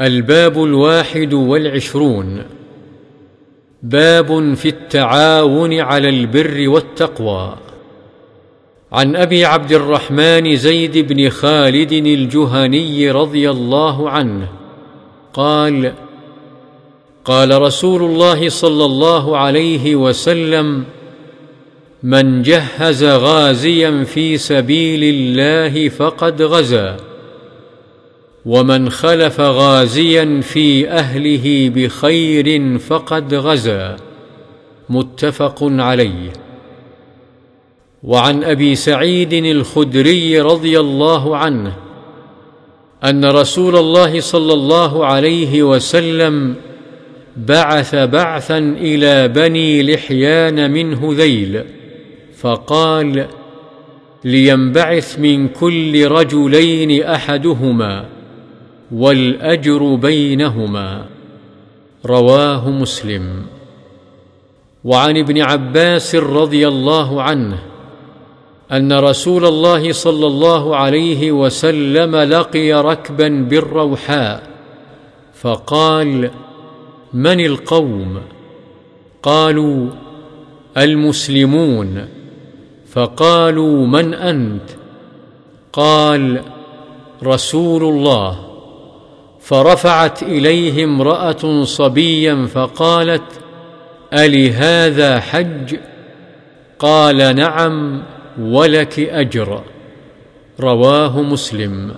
الباب الواحد والعشرون. باب في التعاون على البر والتقوى. عن أبي عبد الرحمن زيد بن خالد الجهني رضي الله عنه قال قال رسول الله صلى الله عليه وسلم من جهز غازيا في سبيل الله فقد غزا. ومن خلف غازيا في أهله بخير فقد غزا. متفق عليه. وعن أبي سعيد الخدري رضي الله عنه أن رسول الله صلى الله عليه وسلم بعث بعثا إلى بني لحيان من هذيل فقال لينبعث من كل رجلين أحدهما والأجر بينهما. رواه مسلم. وعن ابن عباس رضي الله عنه أن رسول الله صلى الله عليه وسلم لقي ركبا بالروحاء فقال من القوم؟ قالوا المسلمون. فقالوا من أنت؟ قال رسول الله. فرفعت إليه امرأة صبيا فقالت الهذا حج؟ قال نعم ولك أجر. رواه مسلم.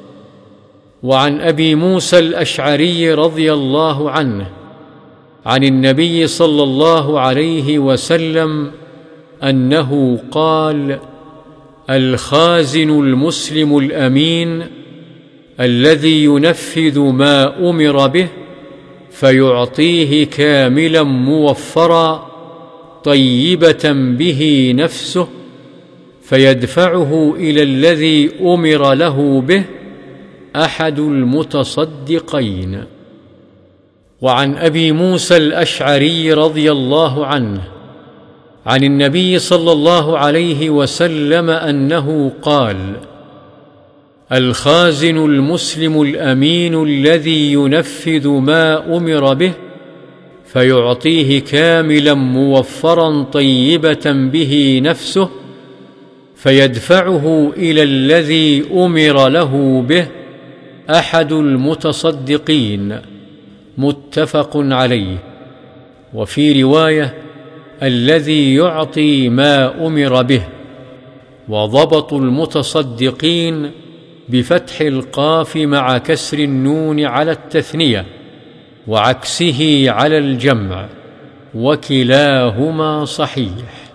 وعن أبي موسى الأشعري رضي الله عنه عن النبي صلى الله عليه وسلم أنه قال الخازن المسلم الأمين الذي ينفذ ما أمر به فيعطيه كاملا موفرا طيبة به نفسه فيدفعه إلى الذي أمر له به أحد المتصدقين. وعن أبي موسى الأشعري رضي الله عنه عن النبي صلى الله عليه وسلم أنه قال الخازن المسلم الأمين الذي ينفذ ما أمر به فيعطيه كاملا موفرا طيبة به نفسه فيدفعه إلى الذي أمر له به أحد المتصدقين. متفق عليه. وفي رواية الذي يعطي ما أمر به. وضبط المتصدقين بفتح القاف مع كسر النون على التثنية وعكسه على الجمع وكلاهما صحيح.